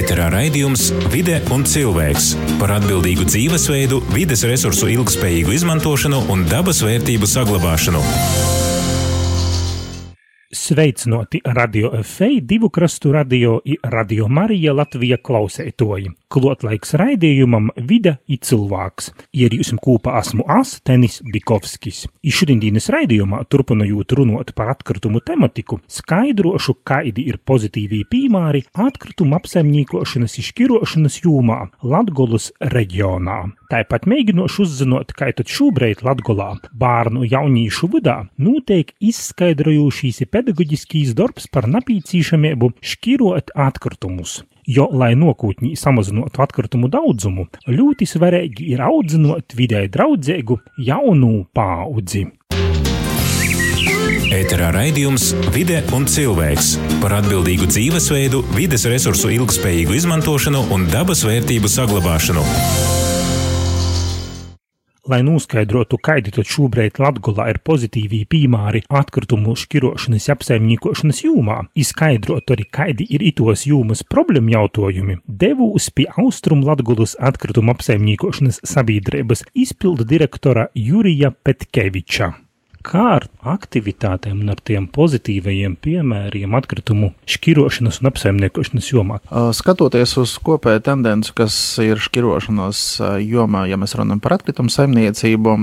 Ēterā raidījums Vide un cilvēks par atbildīgu dzīvesveidu, vides resursu ilgspējīgu izmantošanu un dabas vērtību saglabāšanu. Sveicināti radio FEI, divu krastu radio, radio Marija Latvija klausētoji. Klotlaiks raidījumam Vida i cilvēks. Ir jūs kūpa esmu As Tenis Bikovskis. I šodienas raidījumā, turpinot runāt par atkritumu tematiku, skaidrošu, kādi ir pozitīvī piemēri atkritumu apsaimniekošanas izšķirošanas jūmā Latgolas reģionā. Tāpat mēģinošu uzzināt, kā tad šobrīd Latgolā bērnu jaunīšu vidā notiek izskaidrojušīs pedagoģiskīs darbs par napīcīšamību šķirot atkritumus. Jo, lai nokūtņī samazinātu atkritumu daudzumu, ļoti svarīgi ir audzinot vidē draudzīgu jaunu paudzi. Ēterā raidījums Vide un cilvēks par atbildīgu dzīvesveidu, vides resursu ilgspējīgu izmantošanu un dabas vērtību saglabāšanu. Lai noskaidrotu, kādi tad šobrīd Latgolā ir pozitīvī piemēri atkritumu šķirošanas apsaimniekošanas jūmā, izskaidrot arī, kādi ir itos jūmas problēmu jautājumi, devūs pie Austrum Latgolas atkritumu apsaimniekošanas sabiedrības izpildu direktora Jurija Petkeviča kā ar aktivitātēm un ar tiem pozitīvajiem piemēriem atkritumu šķirošanas un apsaimniekošanas jomā? Skatoties uz kopēju tendenci, kas ir šķirošanas jomā, ja mēs runājam par atkritumu saimniecību,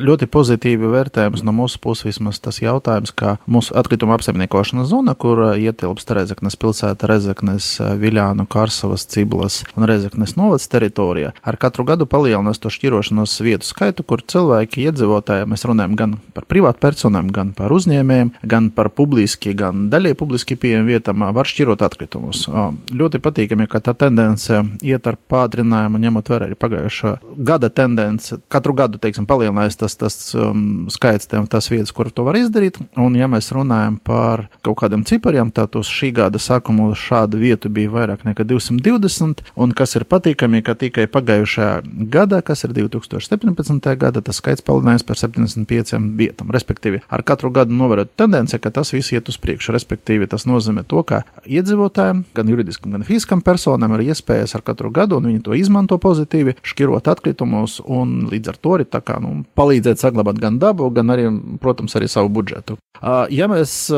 ļoti pozitīvi vērtējums no mūsu puses vismaz tas jautājums, ka mūsu atkrituma apsaimniekošanas zona, kur ietilpst Rezeknes pilsēta, Rezeknes, Viļānu, Karsavas, Ciblas un Rezeknes novads teritorija, ar katru gadu palielinās to šķirošanas vietu skaitu, kur cilvēki, iedzīvotāji, mēs runājam gan par privātpersonām, gan par uzņēmējiem, gan par publiski, gan daļai publiski pieejamām vietām var šķirot atkritumus. Ļoti patīkami, ka tā tendence iet ar pātrinājumu, ņemot vērā arī pagājušā gada tendence. Katru gadu, teiksim, palielinājās tas, tas um, skaits, tās vietas, kur to var izdarīt. Un, ja mēs runājam par kaut kādiem cipariem, tad uz šī gada sākuma šādu vietu bija vairāk nekā 220, un kas ir patīkami, ka tikai pagājušajā gadā, kas ir 2017. gada, tas skaits palielinājās par 75 vietām lietām. Respektīvi, ar katru gadu novērot tendenci, ka tas viss iet uz priekšu. Respektīvi, tas nozīmē to, ka iedzīvotājiem, gan juridiskam, gan fiziskam personam ir iespējas ar katru gadu, un viņi to izmanto pozitīvi, šķirot atkritumus, un līdz ar to arī kā, nu, palīdzēt saglabāt gan dabu, gan arī, protams, arī savu budžetu. Ja mēs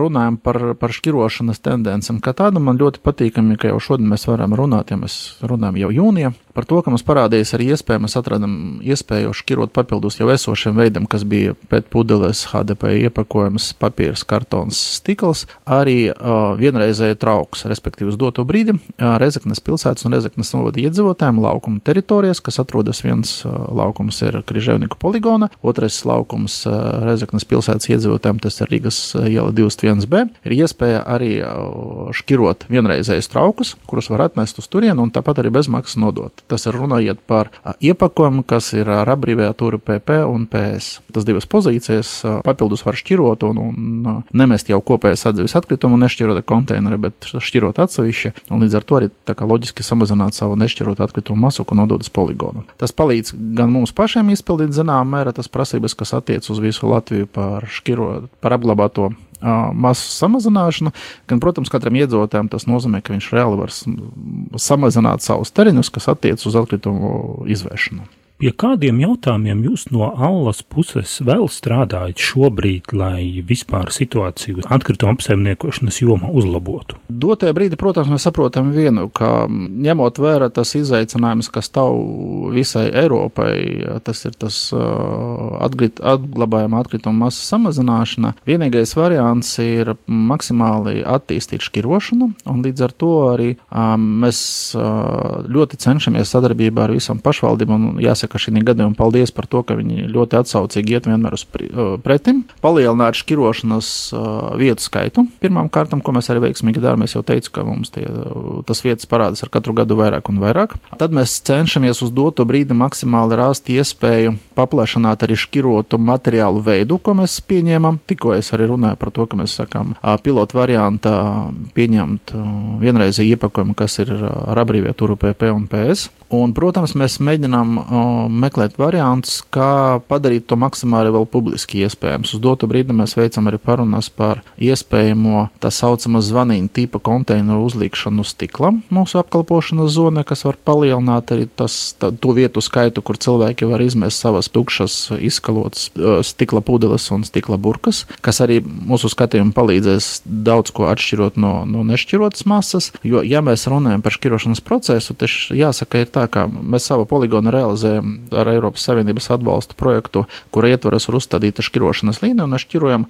runājam par, par šķirošanas tendencēm, kā tādu, man ļoti patīkami, ka jau šodien mēs varam runāt, ja mēs runājam jau jūnijā, par to, ka mums parādījās arī iespēja, mēs atradām iespēju šķirot papildus jau esošiem veidam, kas bija pēc pudeles, HDP iepakojums, papīrs, kartons, stikls, arī uh, vienreizēja trauks, respektīvi uz doto brīdi uh, Rezeknes pilsētas un Rezeknes novada iedzīvotājiem laukuma teritorijas, kas atrodas viens uh, laukums ir Križevniku poligona, otrais laukums uh, Rezeknes pilsētas iedzīvotājiem, tas ir Rīgas iela 21B, ir iespēja arī uh, šķirot vienreizējus traukus, kurus var atnest uz turienu un tāpat arī bezmaksas nodot. Tas ir runājot par iepakojumu, kas ir ar abreviatūru PP un PS. Tas divas pozīcijas papildus var šķirot un, un nemest jau kopējās atzīves atkritumu, nešķirot konteineru, bet šķirot atsevišķi. Līdz ar to arī loģiski samazināt savu nešķirot atkritumu masu, ko nodod uz poligonu. Tas palīdz gan mums pašiem izpildīt zināmā mērā tas prasības, kas attiec uz visu Latviju par šķirot, par apglabāto masu samazināšanu, gan, protams, katram iedzīvotājam tas nozīmē, ka viņš reāli var samazināt savus termiņus, kas attiec uz atkritumu izvēršanu. Pie kādiem jautājumiem jūs no Allas puses vēl strādājat šobrīd, lai vispār situāciju atkrituma apsaimniekošanas jomā uzlabotu? Dotajā brīdī, protams, mēs saprotam vienu, ka ņemot vērā tas izaicinājums, kas stāv visai Eiropai, tas ir tas atgrit, atglabājuma atkrituma masas samazināšana. Vienīgais variants ir maksimāli attīstīt šķirošanu, un līdz ar to arī mēs ļoti cenšamies sadarbībā ar visām pašvaldībām. Jāsaka, ka šī gadījumā paldies par to, ka viņi ļoti atsaucīgi iet vienmēr uz pretim, palielināt šķirošanas vietu skaitu. Pirmām kārtām, ko mēs arī veiksmīgi darām, es jau teicu, ka mums tie, tas vietas parādās ar katru gadu vairāk un vairāk. Tad mēs cenšamies uz doto brīdi maksimāli rast iespēju paplašināt arī šķirotu materiālu veidu, ko mēs pieņēmām. Tikko es arī runāju par to, ka mēs sakām, pilotu variantā pieņemt vienreizēju iepakojumu, kas ir ar abrīvietūru PP un PS. Un, protams, mēs mēģinām uh, meklēt variantus, kā padarīt to maksimāli vēl publiski iespējams. Uz dotu brīdi mēs veicam arī parunas par iespējamo tā saucamo zvanīnu tipa konteineru uzlikšanu uz stikla mūsu apkalpošanas zonē, kas var palielināt arī tas, tā, to vietu skaitu, kur cilvēki var izmest savas tukšas, izskalotas stikla pudeles un stikla burkas, kas arī mūsu skatījumā palīdzēs daudz ko atšķirot no, no nešķirotas masas. Jo, ja mēs runājam par šķirošanas procesu, tad jāsaka, ir tā, ka mēs savu poligonu realizējam ar Eiropas Savienības atbalstu projektu, kura ietvaros ir uzstādīta šķirošanas līnija un šķirojam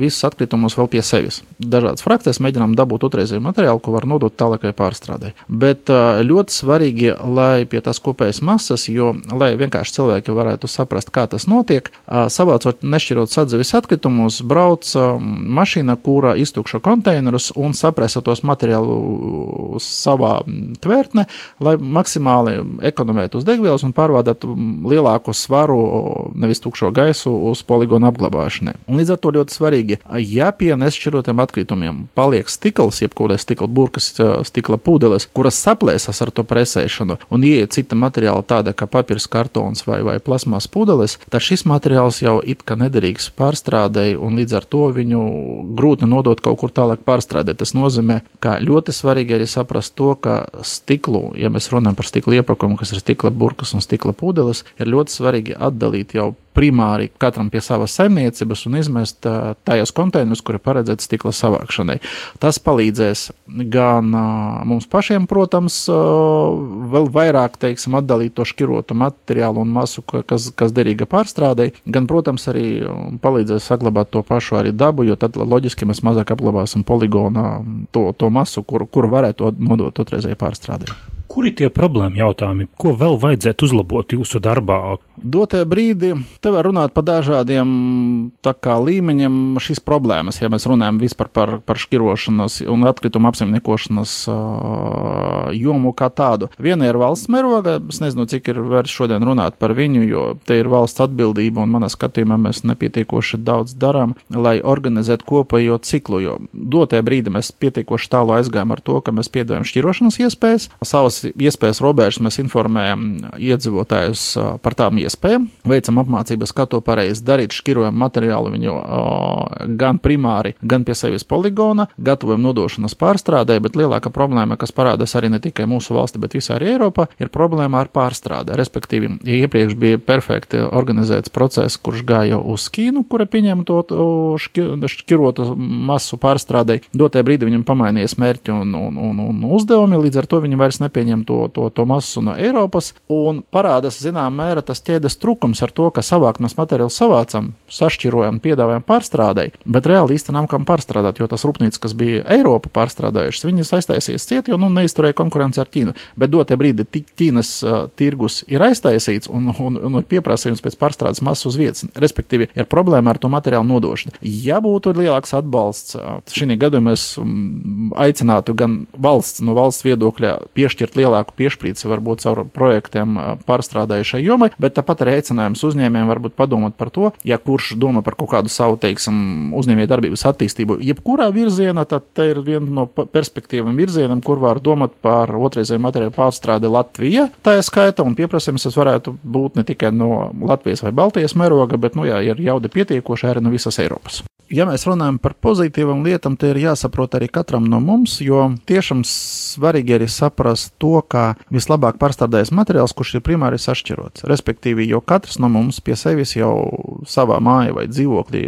visus atkritumus vēl pie sevis. Dažādas frakcijas mēģinām dabūt otrreizēju materiālu, ko var nodot tālākai pārstrādē. Bet ļoti svarīgi, lai pie tās kopējas masas, jo, lai vienkārši cilvēki varētu saprast, kā tas notiek, savācot nešķirot sadzīves atkritumus, brauc mašīna, kura iztukšo konteinerus un sapresa tos materiālus savā tvērtnē, lai maksimāli ekonomētu uz degvielas un pārvadātu lielāku svaru, nevis tukšo gaisu, uz poligonu apglabāšanai. Un līdz ar to ļoti svarīgi, ja pie nešķirotiem atkritumiem paliek stikls, jebkuras stikla burkas, stikla pudeles, kuras saplēsas ar to presēšanu un ieiet cita materiāla tāda kā papīrs, kartons vai, vai plasmas pudeles, tad šis materiāls jau it kā nederīgs pārstrādēji un līdz ar to viņu grūti nodot kaut kur tālāk pārstrādēt. Tas nozīmē, ka ļoti svarīgi arī saprast to, ka stiklu, ja mēs runājam par stikla iepakumu, kas ir stikla burkas un stikla pudeles, ir ļoti svarīgi atdalīt jau primāri katram pie savas saimniecības un izmest tajos konteinerus, kuri paredzēti stikla savākšanai. Tas palīdzēs gan mums pašiem, protams, vēl vairāk, teiksim, atdalīt to šķirotu materiālu un masu, kas, kas derīga pārstrādei, gan, protams, arī palīdzēs saglabāt to pašu arī dabu, jo tad loģiski mēs mazāk apglabāsim poligonā to, to masu, kuru, kuru varētu nodot otrreizēji pārstrādē. Kuri tie problēma jautājumi, ko vēl vajadzētu uzlabot jūsu darbā? Dotajā brīdī te var runāt par dažādiem kā, līmeņiem šīs problēmas, ja mēs runājam vispār par, par šķirošanas un atkritumu apsaimniekošanas jomu kā tādu. Viena ir valsts mēroga, es nezinu, cik ir vērts šodien runāt par viņu, jo te ir valsts atbildība un manā skatījumā mēs nepietiekoši daudz darām, lai organizētu kopējo ciklu, jo dotajā brīdī mēs pietiekoši tālu aizgājām ar to, ka mēs piedāvājam šķirošanas iespējas, savas iespējas robežas mēs informējam iedzīvotājus par tām iespējām, veicam apmācības, kā to pareizi darīt, šķirojam materiālu viņu gan primāri, gan pie sevis poligona, gatavojam nodošanas pārstrādē, bet lielākā problēma, kas parādās arī ne tikai mūsu valsti, bet visā arī Eiropā, ir problēma ar pārstrādē. Respektīvi, ja iepriekš bija perfekti organizēts process, kurš gāja uz Ķīnu, kura pieņēma to šķirotu masu pārstrādē, dotajā brīdī viņam pamainījās mērķi un, un, un, un uzdevumi, līdz ar to viņi vairs nepieņem paņem to, to, to masu no Eiropas un parādās, zinām, mēra tas ķēdes trūkums ar to, ka savākt mēs materiālu savācam, sašķirojam, piedāvājam pārstrādēji, bet reāli īstenībā nav kam pārstrādāt, jo tas rūpnīcas, kas bija Eiropa pārstrādājušas, viņas aiztaisīs ciet, jo nu, neizturēja konkurenci ar Ķīnu. Bet dotie brīdi Ķīnas uh, tirgus ir aiztaisīts un, un, un pieprasījums pēc pārstrādes masas uz vietas. Respektīvi, ir problēma ar to materiālu nodošanu. Ja būtu lielāks atbalsts, šī gadījumā um, aicinātu gan valsts no valsts viedokļa piešķirt lielāku piešķīci varbūt caur projektiem pārstrādājušai jomai, bet tāpat arī aicinājums uzņēmējiem varbūt padomāt par to, ja kurš domā par kaut kādu savu, teiksim, uzņēmēju darbības attīstību, jebkurā virzienā, tad te ir viena no perspektīvām virzienam, kur var domāt par otrreizēju materiālu pārstrādi Latvijā. Tā ir skaita un pieprasījums tas varētu būt ne tikai no Latvijas vai Baltijas mēroga, bet, nu jā, ir jauda pietiekoša arī no visas Eiropas ja mēs runājam par pozitīvām lietām, tad ir jāsaprot arī katram no mums, jo tiešām svarīgi arī saprast to, kā vislabāk pārstrādājas materiāls, kurš ir primāri sašķirots. Respektīvi, jo katrs no mums pie sevis jau savā mājā vai dzīvoklī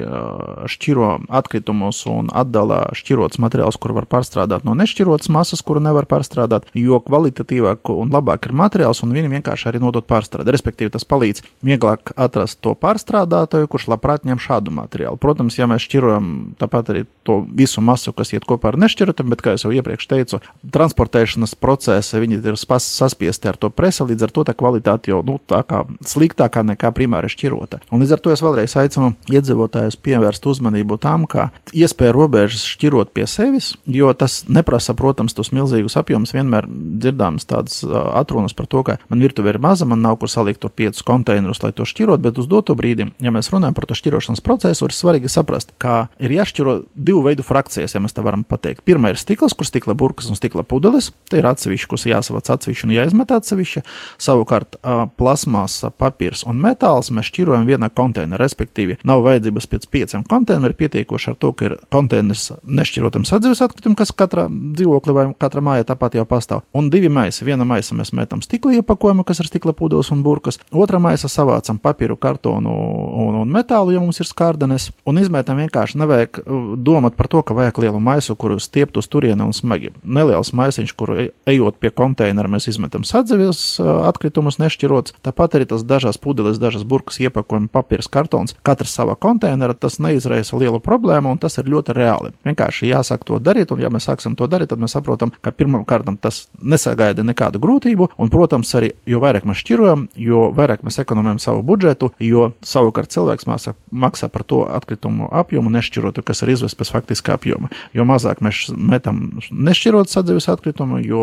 šķiro atkritumus un atdala šķirots materiāls, kur var pārstrādāt no nešķirotas masas, kuru nevar pārstrādāt, jo kvalitatīvāk un labāk ir materiāls un viņi vienkārši arī nodot pārstrādāt. Respektīvi, tas palīdz vieglāk atrast to pārstrādātāju, kurš labprāt ņem šādu materiālu. Protams, ja mēs šķirojam tāpat arī to visu masu, kas iet kopā ar nešķirotam, bet, kā jau iepriekš teicu, transportēšanas procesi viņi ir saspiesti ar to presi, līdz ar to tā kvalitāte jau nu, tā kā sliktākā nekā primāra šķirota. Un līdz ar to es vēlreiz aicinu iedzīvotājus pievērst uzmanību tam, ka iespēja robežas šķirot pie sevis, jo tas neprasa, protams, tos milzīgus apjomus. Vienmēr dzirdāmas tādas atrunas par to, ka man virtuve ir maza, man nav kur salikt tur piecus konteinerus, lai to šķirot, bet uz doto brīdi, ja mēs runājam par to šķirošanas procesu, ir svarīgi saprast, ka ir jāšķiro divu veidu frakcijas, ja mēs tā varam pateikt. Pirmā ir stikls, kur stikla burkas un stikla pudeles, tie ir atsevišķi, kas jāsavāc atsevišķi un jāizmet atsevišķi. Savukārt, plasmas, papīrs un metāls mēs šķirojam vienā konteinerā, respektīvi, nav vajadzības pēc pieciem konteineriem, pietiekoši ar to, ka ir konteiners nešķirotam sadzīves atkritumam, kas katrā dzīvoklī vai katrā mājā tāpat jau pastāv. Un divi maisi. Viena maisa mēs metam stikla iepakojumu, kas ir stikla pudeles un burkas, otrā maisa savācam papīru, kartonu un, un metālu, ja mums ir skārdenes, un izmetam vienkārši nevajag domāt par to, ka vajag lielu maisu, kuru stiept uz turieni un smagi. Neliels maisiņš, kuru ejot pie konteinera, mēs izmetam sadzīves atkritumus nešķirots. Tāpat arī tas dažās pudeles, dažas burkas iepakojumi, papīrs, kartons, katrs savā konteinerā, tas neizraisa lielu problēmu un tas ir ļoti reāli. Vienkārši jāsāk to darīt, un ja mēs sāksim to darīt, tad mēs saprotam, ka pirmkārt tas nesagaida nekādu grūtību, un, protams, arī jo vairāk mēs šķirojam, jo vairāk mēs ekonomējam savu budžetu, jo savukārt cilvēks māsā, maksā par to atkritumu apjomu nešķirotu, kas ir izvests pēc faktiskā apjoma. Jo mazāk mēs metam nešķirot sadzīves atkritumu, jo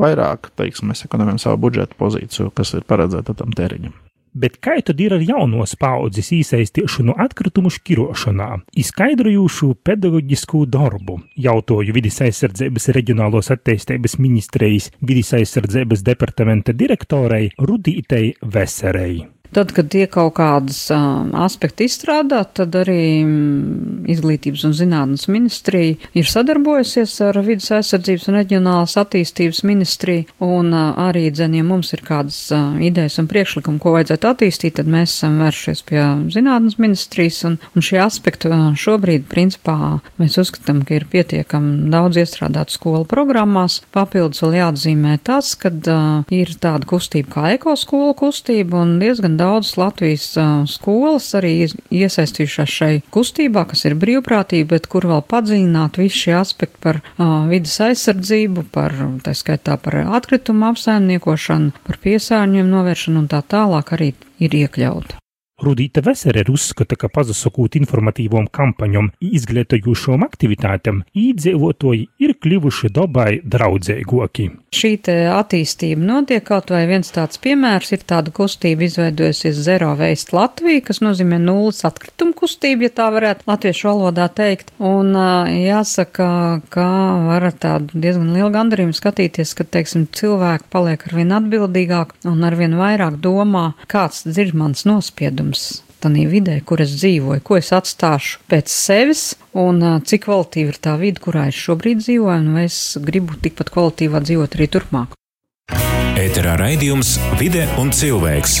vairāk, teiksim, mēs ekonomējam savu budžetu pozīciju, kas ir paredzēta tam tēriņam. Bet kā tad ir ar jaunos paudzes iesaistīšanu atkritumu šķirošanā, izskaidrojušu pedagoģisku darbu? Jautāju vidas aizsardzības reģionālos attīstības ministrijas vidas aizsardzības departamenta direktorei Rudītei Veserei. Tad, kad tiek kaut kādas uh, aspekti izstrādāt, tad arī um, Izglītības un zinātnes ministrija ir sadarbojusies ar Vides aizsardzības un reģionālās attīstības ministriju, un uh, arī, dzen, ja mums ir kādas uh, idejas un priekšlikumi, ko vajadzētu attīstīt, tad mēs esam vēršies pie zinātnes ministrijas, un, un šie aspekti uh, šobrīd, principā, mēs uzskatām, ka ir pietiekami daudz iestrādāt skolu programmās. Papildus vēl jāatzīmē tas, ka uh, ir tāda kustība kā ekoskola kustība un diezgan daudzas Latvijas skolas arī iesaistījušās šai kustībā, kas ir brīvprātība, bet kur vēl padziļināt visu šie aspekti par vidas aizsardzību, par, tā skaitā, par atkritumu apsaimniekošanu, par piesārņojumu novēršanu un tā tālāk arī ir iekļauta. Rudīta Veserer uzskata, ka pazasakot informatīvom kampaņom izglītojušom aktivitātēm, īdzīvotoji ir kļuvuši dabai draudzīgāki. Šī attīstība notiek kaut vai viens tāds piemērs ir tāda kustība izveidojusies Zero Waste Latvija, kas nozīmē nulles atkritumu kustību, ja tā varētu latviešu valodā teikt. Un jāsaka, ka var tādu diezgan lielu gandarījumu skatīties, ka, teiksim, cilvēki paliek arvien atbildīgāk un arvien vairāk domā, kāds ir mans nospiedums protams, tādā vidē, kur es dzīvoju, ko es atstāšu pēc sevis, un cik kvalitīva ir tā vide, kurā es šobrīd dzīvoju, un es gribu tikpat kvalitīvā dzīvot arī turpmāk. Ēterā raidījums Vide un cilvēks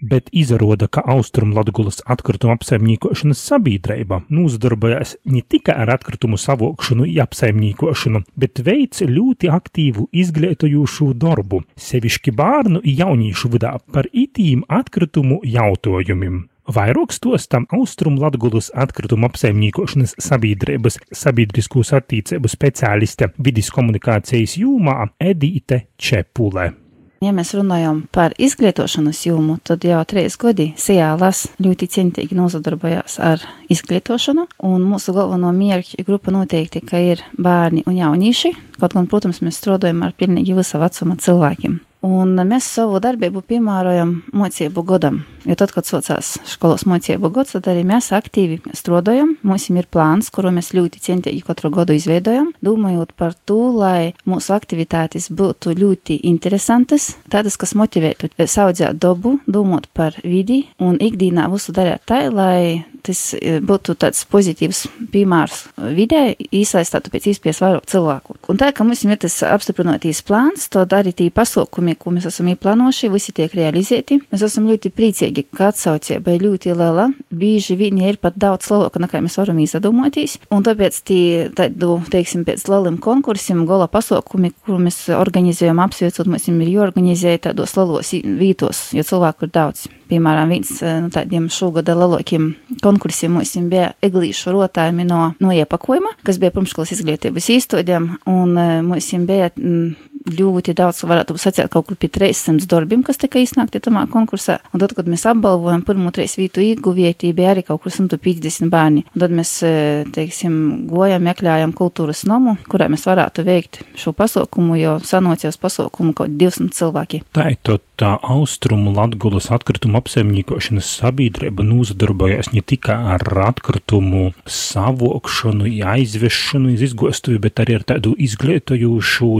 bet izrāda, ka Austrumlatgulas atkritumu apsaimniekošanas sabiedrība nodarbojas ne tikai ar atkritumu savokšanu un apsaimniekošanu, bet veic ļoti aktīvu izglītojošu darbu, sevišķi bērnu un jauniešu vidā par itīm atkritumu jautājumiem. Vairāk stostam Austrumlatgulas atkritumu apsaimniekošanas sabiedrības sabiedriskos attīstību speciāliste vidis komunikācijas jūmā Edīte Čepule. Ja mēs runājam par izglītošanas jomu, tad jau trīs gadi Sijālas ļoti centīgi nozadarbojās ar izglītošanu, un mūsu galveno mērķu grupa noteikti, ka ir bērni un jaunieši, kaut gan, protams, mēs strādājam ar pilnīgi visa vecuma cilvēkiem. Un mēs savu darbību piemērojam mocību godam. Jo tad, kad sācās skolas mocību gads, tad arī mēs aktīvi strādājam. Mums ir plāns, kuru mēs ļoti centīgi katru gadu izveidojam, domājot par to, lai mūsu aktivitātes būtu ļoti interesantas, tādas, kas motivētu saudzēt dabu, domāt par vidi un ikdienā visu darīt tā, lai tas e, būtu tāds pozitīvs piemērs vidē, īsaistātu pēc iespējas vairāk cilvēku. Un tā, ka mums ir tas apstiprinotīs plāns, tad arī tī pasaukumi, ko mēs esam ieplānojuši, visi tiek realizēti. Mēs esam ļoti priecīgi, ka atsaucība ir ļoti liela. Bieži viņi ir pat daudz lielāka, nekā mēs varam izdomāties. Un tāpēc tī, tādu, teiksim, pēc lieliem konkursiem, gola pasaukumi, kur mēs organizējam, apsveicot, mums ir jāorganizē tādos lielos vītos, jo cilvēku ir daudz. Piemēram, viens eh, no tādiem šogada lielākiem konkursiem mums bija eglīšu rotājumi no, no iepakojuma, kas bija pirmškolas izglītības īstodiem, un eh, mums bija mm, ļoti daudz, varētu sacīt, kaut kur pie 300 darbiem, kas tika iznākti tamā konkursā. Un tad, kad mēs apbalvojam pirmo trīs vietu ieguvēji, bija arī kaut kur 150 bērni. Un tad mēs, e, teiksim, gojam, meklējam kultūras nomu, kurā mēs varētu veikt šo pasaukumu, jo sanocījos pasaukumu kaut 200 cilvēki. Tā ir to tā austrumu Latgulas atkritumu apsaimniekošanas sabiedrība nozadarbojas ne tikai ar atkritumu savokšanu, aizvešanu iz izgostuvi, bet arī ar tādu izglītojošu,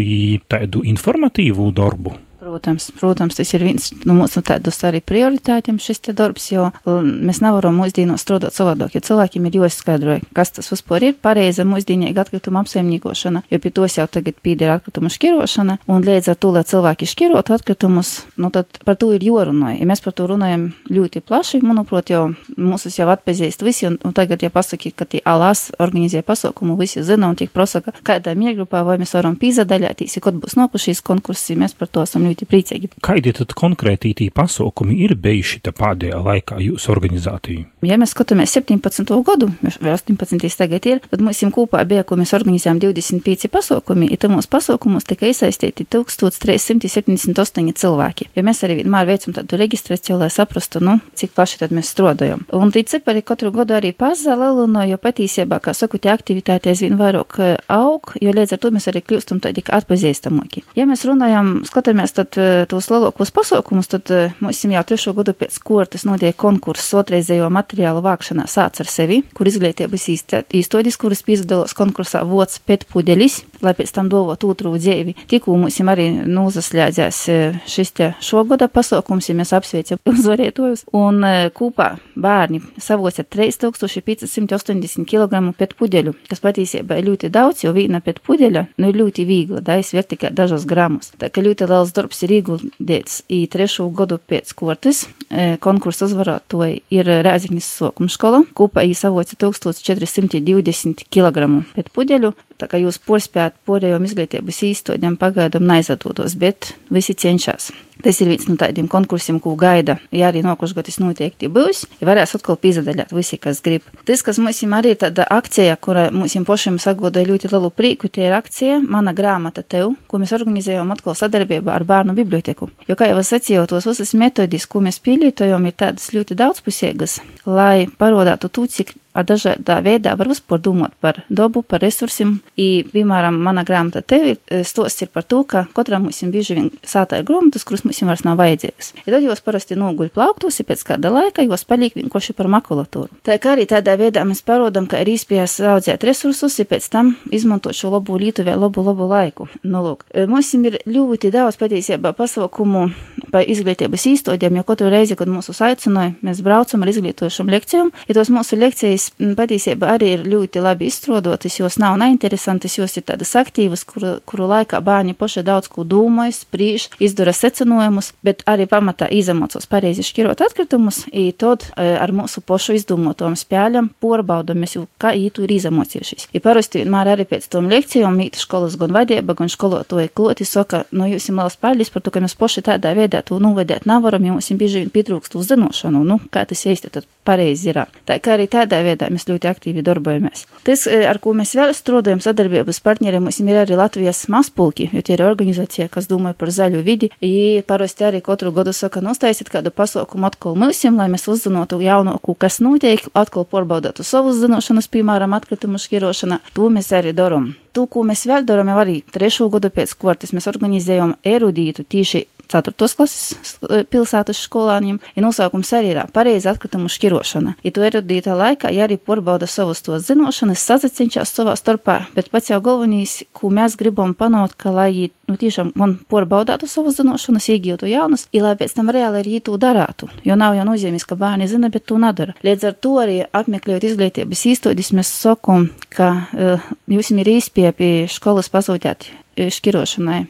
tādu tādu informatīvu darbu? Protams, protams, tas ir viens no nu, mūsu tādus arī prioritātiem šis te darbs, jo mēs nevaram mūsdienos strādāt savādāk, jo cilvēkiem ir jāizskaidro, kas tas vispār ir pareiza mūsdienīga atkrituma apsaimniekošana, jo pie tos jau tagad pīdēr atkrituma šķirošana, un līdz ar to, lai cilvēki šķirot atkritumus, nu tad par to ir jārunā. Ja mēs par to runājam ļoti plaši, manuprāt, jau mūsus jau atpazīst visi, un, un tagad, ja pasaki, ka tie alās organizē pasaukumu, visi zina un tiek prosaka, kādā miegrupā, vai mēs varam pīzadaļāties, ja kaut būs nokušīs konkursi, mēs par to esam ļoti ļoti priecīgi. Kādi tad konkrēti tī pasaukumi ir bijuši pēdējā laikā jūsu organizācijā? Ja mēs skatāmies 17. gadu, vai 18. tagad ir, tad mums kopā bija, ko mēs organizējām 25 pasaukumi, ja tamos pasaukumos tika iesaistīti 1378 cilvēki. Ja mēs arī vienmēr veicam tādu reģistrāciju, lai saprastu, nu, cik plaši tad mēs strādājam. Un tī cipari katru gadu arī pazalelino, jo patiesībā, kā saku, tie aktivitāte aizvien vairāk eh, aug, jo līdz ar to mēs arī kļūstam tādi atpazīstamāki. Ja mēs runājam, skatāmies, tad nosaukt eh, tos lielākos pasaukumus, tad eh, mums jau trešo gadu pēc kortas notiek konkurss otrreizējo materiālu vākšanā sāc ar sevi, kur izglītības īstodis, kuras piesaistās konkursā vots pētpudeļis, lai pēc tam dovot otru dzīvi. Tikko mums arī nozaslēdzās eh, šis te šogada pasaukums, ja mēs apsveicam uzvarētojus, un kopā bērni savoca 3580 kg pētpudeļu, kas patiesībā ir ļoti daudz, jo viena pētpudeļa nu, ir ļoti viegla, da izsver tikai dažus gramus. Tā kā ļoti liels darbs ir ieguldīts į trešo gadu pēc kortes. E, konkursu uzvarētoji ir Rēziņas sokuma skola. Kopā īsavoca 1420 kg pēc pudeļu. Tā kā jūs porspējat porējām izglītības īstodņam pagaidām neizdodos, bet visi cenšas. Tas ir viens no tādiem konkursiem, ko gaida. Ja arī gads noteikti būs, ja varēs atkal pīzadaļāt visi, kas grib. Tas, kas mums arī ir tāda akcija, kura mums pašiem sagoda ļoti lielu prieku, tie ir akcija Mana grāmata tev, ko mēs organizējam atkal sadarbībā ar bērnu biblioteku. Jo, kā jau es sacīju, tos visas metodis, ko mēs pielietojam, ir tādas ļoti daudzpusīgas, lai parodātu to, cik ar dažādā veidā var vispār domāt par dabu, par resursiem. I, piemēram, mana grāmata tevi e, stosts ir par to, ka katram mums ir bieži vien sātā ir grāmatas, kuras mums vairs nav vajadzīgas. Ja tad jūs parasti noguļ plauktos, ja pēc kāda laika jūs paliek vienkārši par makulatūru. Tā kā arī tādā veidā mēs parodam, ka ir iespējas audzēt resursus, ja pēc tam izmantot šo labo lietu vai labu, labu laiku. Nu, lūk, e, mums ir ļoti daudz patiesībā pasaukumu par izglītības īstodiem, jo katru reizi, kad mūsu aicināja, mēs braucam ar izglītojušām lekcijām, ja tos mūsu lekcijas kuras patiesībā arī ir ļoti labi izstrādotas, jos nav neinteresantas, jos ir tādas aktīvas, kuru, kuru laikā bērni paši daudz ko domāj, spriež, izdara secinājumus, bet arī pamatā izamocos pareizi šķirot atkritumus, i tad e, ar mūsu pašu izdomotām spēļam porbaudam, kā ītu ir izamocījušies. I parasti vienmēr arī pēc tam lekcijām mīt skolas gan vadība, gan skolotāji kloti saka, no jūs esam liels paldies par to, ka mēs paši tādā veidā to novadīt nevaram, jo mums ir bieži vien pietrūkst uzzināšanu, nu, kā tas īsti tad pareizi ir. Tā kā arī tādā veidā veidā mēs ļoti aktīvi darbojamies. Tas, e, ar ko mēs vēl strādājam sadarbības partneriem, mums ir arī Latvijas mazpulki, jo tie ir organizācija, kas domā par zaļu vidi. Viņi parasti arī katru gadu saka, nostaisiet kādu pasaukumu atkal mūsim, lai mēs uzzinātu jaunāku, kas notiek, atkal pārbaudātu savus zināšanas, piemēram, atkritumu šķirošana. To mēs arī darām. To, ko mēs vēl darām, jau arī trešo gadu pēc kvartas, mēs organizējam erudītu tieši 4. klases pilsētas skolāniem, ja nosaukums arī ir pareizi atkritumu šķirošana. Ja tu erudītā laikā, ja arī pārbauda savus tos zināšanas, sazaciņšās savā starpā, bet pats jau galvenīs, ko mēs gribam panākt, ka lai nu tiešām man porbaudātu savas zināšanas, iegūtu jaunas, ir lai pēc tam reāli arī to darātu. Jo nav jau nozīmīgs, ka bērni zina, bet to nedara. Līdz ar to arī apmeklējot izglītības īstenības, mēs sakām, ka uh, jūs ir īspiepi skolas pasūtīt šķirošanai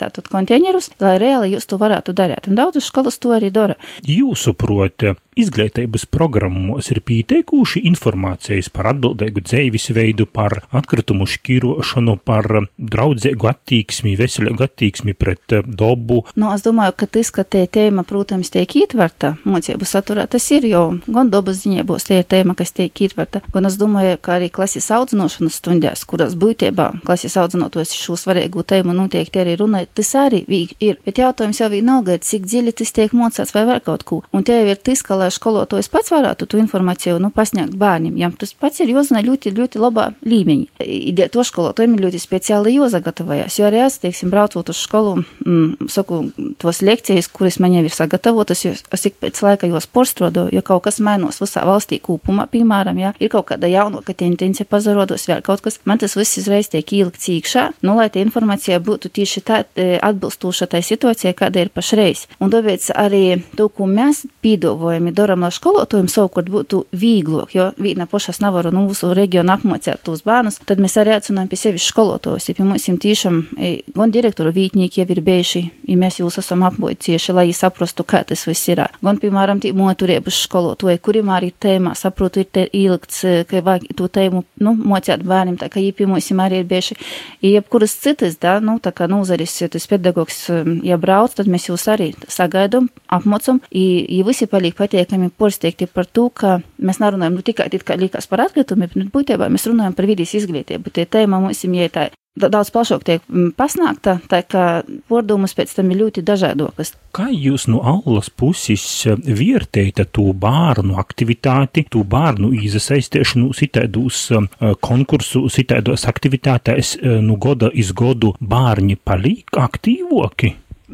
tātad konteinerus, lai reāli jūs to varētu darīt. Un daudzas skolas to arī dara. Jūsuprāt, izglītības programmos ir pieteikuši informācijas par atbildīgu dzīvesveidu, par atkritumu šķirošanu, par draudzīgu attieksmi, veselīgu attieksmi pret dabu. Nu, es domāju, ka tas, ka tie tēma, protams, tiek ietverta mocību saturā, tas ir jau gan dabas ziņā būs tie tēma, kas tiek ietverta, gan es domāju, ka arī klases audzinošanas stundās, kuras būtībā klases audzinotos šo svarīgu tēmu noteikti arī runājot, tas arī ir. Bet jautājums jau vienalga, cik dziļi tas tiek mocāts vai vēl kaut ko. Un tie ir tas, ka lai skolotājs pats varētu to informāciju nu, pasniegt bērniem. Jām tas pats ir jāzina ļoti, ļoti labā līmeņa. Ideja to skolotājiem ir ļoti speciāli jāsagatavojas, jo arī es, teiksim, braucot uz skolu, mm, saku, tos lekcijas, kuras man jau ir sagatavotas, jo es ik pēc laika jos porstrādoju, jo kaut kas mainos visā valstī kūpumā, piemēram, ja ir kaut kāda jaunāka tendence pazarodos, vēl kaut kas, man tas viss izreiz tiek ielikts iekšā, nu, lai tā informācija būtu tieši tā e, atbilstoša tai situācijai, kāda ir pašreiz. Un tāpēc arī to, ko mēs pīdovojam, daram, lai skolotājiem savukārt būtu vieglāk, jo viena pašas nevaru no mūsu reģiona apmācīt tos bērnus, tad mēs arī aicinām pie sevis skolotājus. Ja pie mums tiešām e, gan direktoru vītnieki jau ir bijuši, ja mēs jūs esam apmācījuši, lai viņi saprastu, kā tas viss ir. Gan, piemēram, tī moturības skolotāji, kuriem arī tēmā, saprotu, ir te ielikts, ka vajag to tēmu, nu, mocēt bērniem, tā kā viņi pie mums arī ir bijuši. Ja jebkuras citas, da, nu, tā kā nozaris, ja tas pedagogs, ja brauc, tad mēs jūs arī sagaidām, apmocam, ja visi paliek patīk pietiekami porsteigti par to, ka mēs nerunājam nu, tikai liekas par atkritumiem, bet būtībā mēs runājam par vidīs izglītību. Tie tēma mums ir ietāja daudz plašāk tiek mm, pasniegta, tā kā pordumus pēc tam ir ļoti dažādokas. Kā jūs no aulas puses vērtējat to bērnu aktivitāti, to bērnu iesaistīšanu citēdos eh, konkursu, citēdos aktivitātēs, no nu, goda iz godu bērni paliek aktīvoki?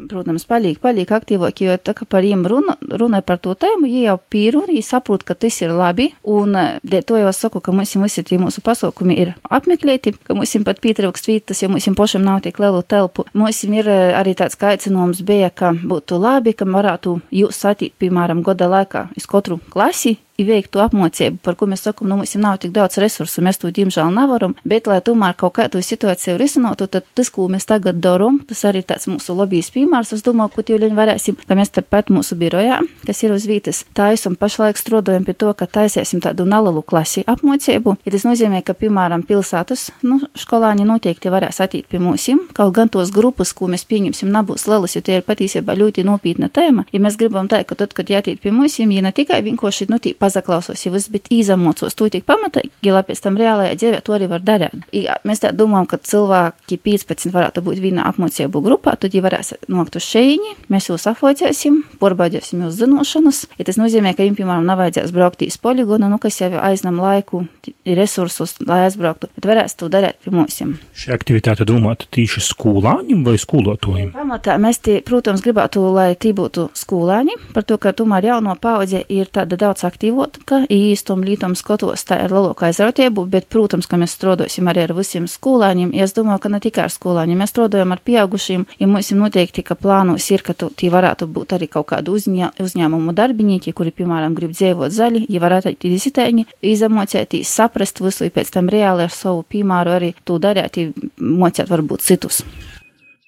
Protams, palīgi, palīgi aktīvāki, jo tā kā par viņiem runa, runa par to tēmu, viņi jau pīru, viņi saprot, ka tas ir labi, un de, to jau es saku, ka mums visi tie mūsu pasaukumi ir apmeklēti, ka mums pat pietrūkst vietas, jo mums pašam nav tik lielu telpu. Mums ir arī tāds aicinājums bija, ka būtu labi, ka varētu jūs satīt, piemēram, goda laikā uz katru klasi, veiktu apmācību, par ko mēs sakām, nu, mums nav tik daudz resursu, mēs to diemžēl nevaram, bet, lai tomēr kaut kādu situāciju risinātu, tad tas, ko mēs tagad darām, tas arī tāds mūsu lobijas piemērs. Es domāju, ka jau varēsim, ka mēs tepat mūsu birojā, kas ir uz vietas, taisam pašlaik strādājam pie to, ka taisēsim tādu nalalu klasi apmācību. Ja tas nozīmē, ka, piemēram, pilsētas nu, skolāņi noteikti varēs attīt pie mums, kaut gan tos grupas, ko mēs pieņemsim, nebūs lielas, jo tie ir patiesībā ļoti nopietna tēma. Ja mēs gribam teikt, ka tad, kad jātīt pie mums, ja ne tikai vienkārši, nu, tī, pazaklausos, ja viss, bet īzamocos to tik pamatīgi, lai pēc tam reālajā dzīvē to arī var darīt. Ja mēs tā domājam, ka cilvēki 15 varētu būt vienā apmācību grupā, tad, ja varēs nokļūt uz šejiņi, mēs jūs apvoicēsim, porbaudīsim jūs zināšanas. Ja tas nozīmē, ka jums, piemēram, nevajadzēs braukt uz poligonu, nu, kas jau aiznam laiku, resursus, lai aizbrauktu, bet varēs to darīt pie mums. Šī aktivitāte domāta tieši skolāņiem vai skolotājiem? Pamatā mēs, tie, protams, gribētu, lai tie būtu skolāņi, par to, ka tomēr jauno paudze ir tāda daudz aktīva dzīvotka, īstum lītum skatos, tā ir lielākā aizrautība, bet, protams, ka mēs strādāsim arī ar visiem skolāņiem. Ja es domāju, ka ne tikai ar skolāņiem, mēs strādājam ar pieaugušiem, ja mums ir noteikti, ka plānos ir, ka tie varētu būt arī kaut kādu uzņē, uzņēmumu darbinieki, kuri, piemēram, grib dzīvot zaļi, ja varētu arī izitēņi, izamocētīs, saprast visu, pēc tam reāli ar savu piemēru arī to darīt, mocēt varbūt citus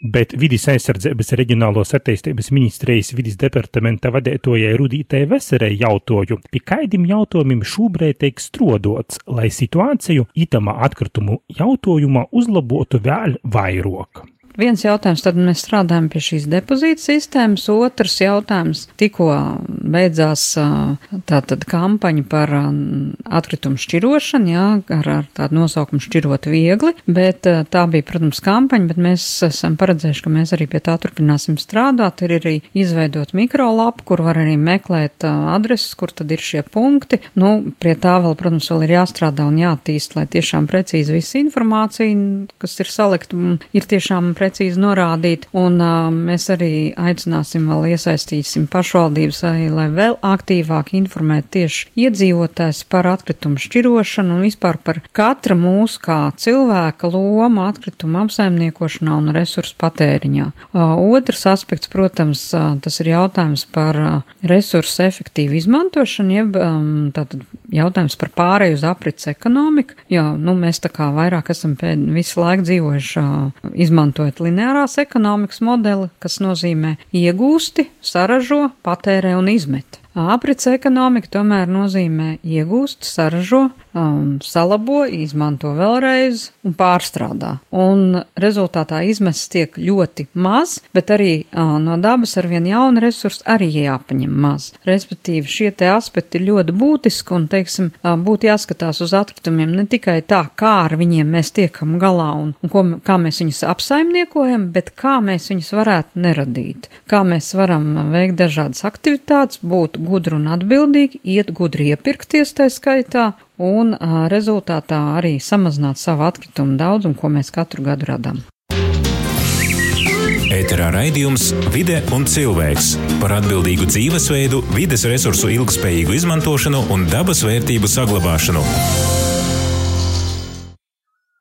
bet vidas aizsardzības reģionālos attīstības ministrijas vidas departamenta vadētojai Rudītai Veserei jautāju, pie kaidim jautājumiem šobrīd tiek strodots, lai situāciju itamā atkritumu jautājumā uzlabotu vēl vairāk. Viens jautājums, tad mēs strādājam pie šīs depozīta sistēmas, otrs jautājums, tikko beidzās tātad kampaņa par atkritumu šķirošanu, jā, ar, ar tādu nosaukumu šķirot viegli, bet tā bija, protams, kampaņa, bet mēs esam paredzējuši, ka mēs arī pie tā turpināsim strādāt. Ir arī izveidot mikrolapu, kur var arī meklēt adreses, kur tad ir šie punkti. Nu, pie tā vēl, protams, vēl ir jāstrādā un jātīst, lai tiešām precīzi visa informācija, kas ir salikta, ir tiešām precīzi precīzi norādīt, un uh, mēs arī aicināsim vēl iesaistīsim pašvaldības, arī, lai vēl aktīvāk informētu tieši iedzīvotājs par atkritumu šķirošanu un vispār par katra mūsu kā cilvēka lomu atkritumu apsaimniekošanā un resursu patēriņā. Otrs aspekts, protams, tas ir jautājums par resursu efektīvu izmantošanu, jeb tātad jautājums par pārēju uz aprits ekonomiku, jo, nu, mēs tā kā vairāk esam pēd, visu laiku dzīvojuši izmantojot lineārās ekonomikas modeli, kas nozīmē iegūsti, saražo, patērē un izmet. Aprits ekonomika tomēr nozīmē iegūst, saražo, um, salabo, izmanto vēlreiz un pārstrādā. Un rezultātā izmests tiek ļoti maz, bet arī uh, no dabas ar vien jaunu resursu arī jāpaņem maz. Respektīvi, šie te aspekti ir ļoti būtiski un, teiksim, uh, būtu jāskatās uz atkritumiem ne tikai tā, kā ar viņiem mēs tiekam galā un, un ko, kā mēs viņus apsaimniekojam, bet kā mēs viņus varētu neradīt. Kā mēs varam veikt dažādas aktivitātes, būt gudri un atbildīgi, iet gudri iepirkties tā skaitā un rezultātā arī samazināt savu atkritumu daudzumu, ko mēs katru gadu radām. Ēterā raidījums Vide un cilvēks par atbildīgu dzīvesveidu, vides resursu ilgspējīgu izmantošanu un dabas vērtību saglabāšanu.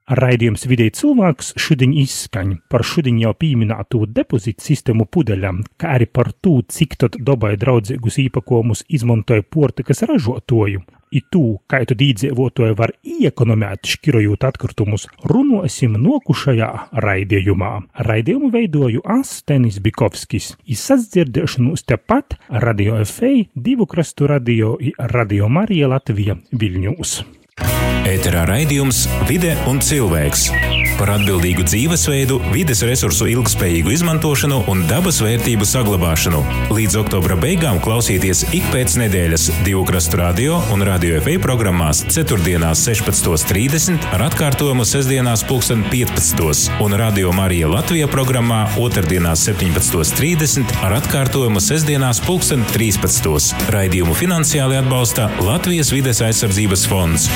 Raidījums vidēji cilvēks šodien izskaņ par šodien jau pieminēto depozītu sistēmu pudeļam, kā arī par to, cik tad dabai draudzīgus īpakojumus izmantoja portikas ražotoju. I tū, kā tad īdzīvotāji var iekonomēt škirojot atkritumus, runosim nokušajā raidījumā. Raidījumu veidoju Astenis Bikovskis. Izsadzdzirdēšanos tepat Radio FA, divu krastu radio, Radio Marija Latvija Viļņūs. Ēterā raidījums Vide un cilvēks par atbildīgu dzīvesveidu, vides resursu ilgspējīgu izmantošanu un dabas vērtību saglabāšanu. Līdz oktobra beigām klausieties ik pēc nedēļas divu krastu radio un radio FA programmās 4.16.30 ar atkārtojumu sestdienās 15.00 un radio Marija Latvija programmā otrdienās 17.30 ar atkārtojumu sestdienās 15.13. Raidījumu finansiāli atbalsta Latvijas vides aizsardzības fonds.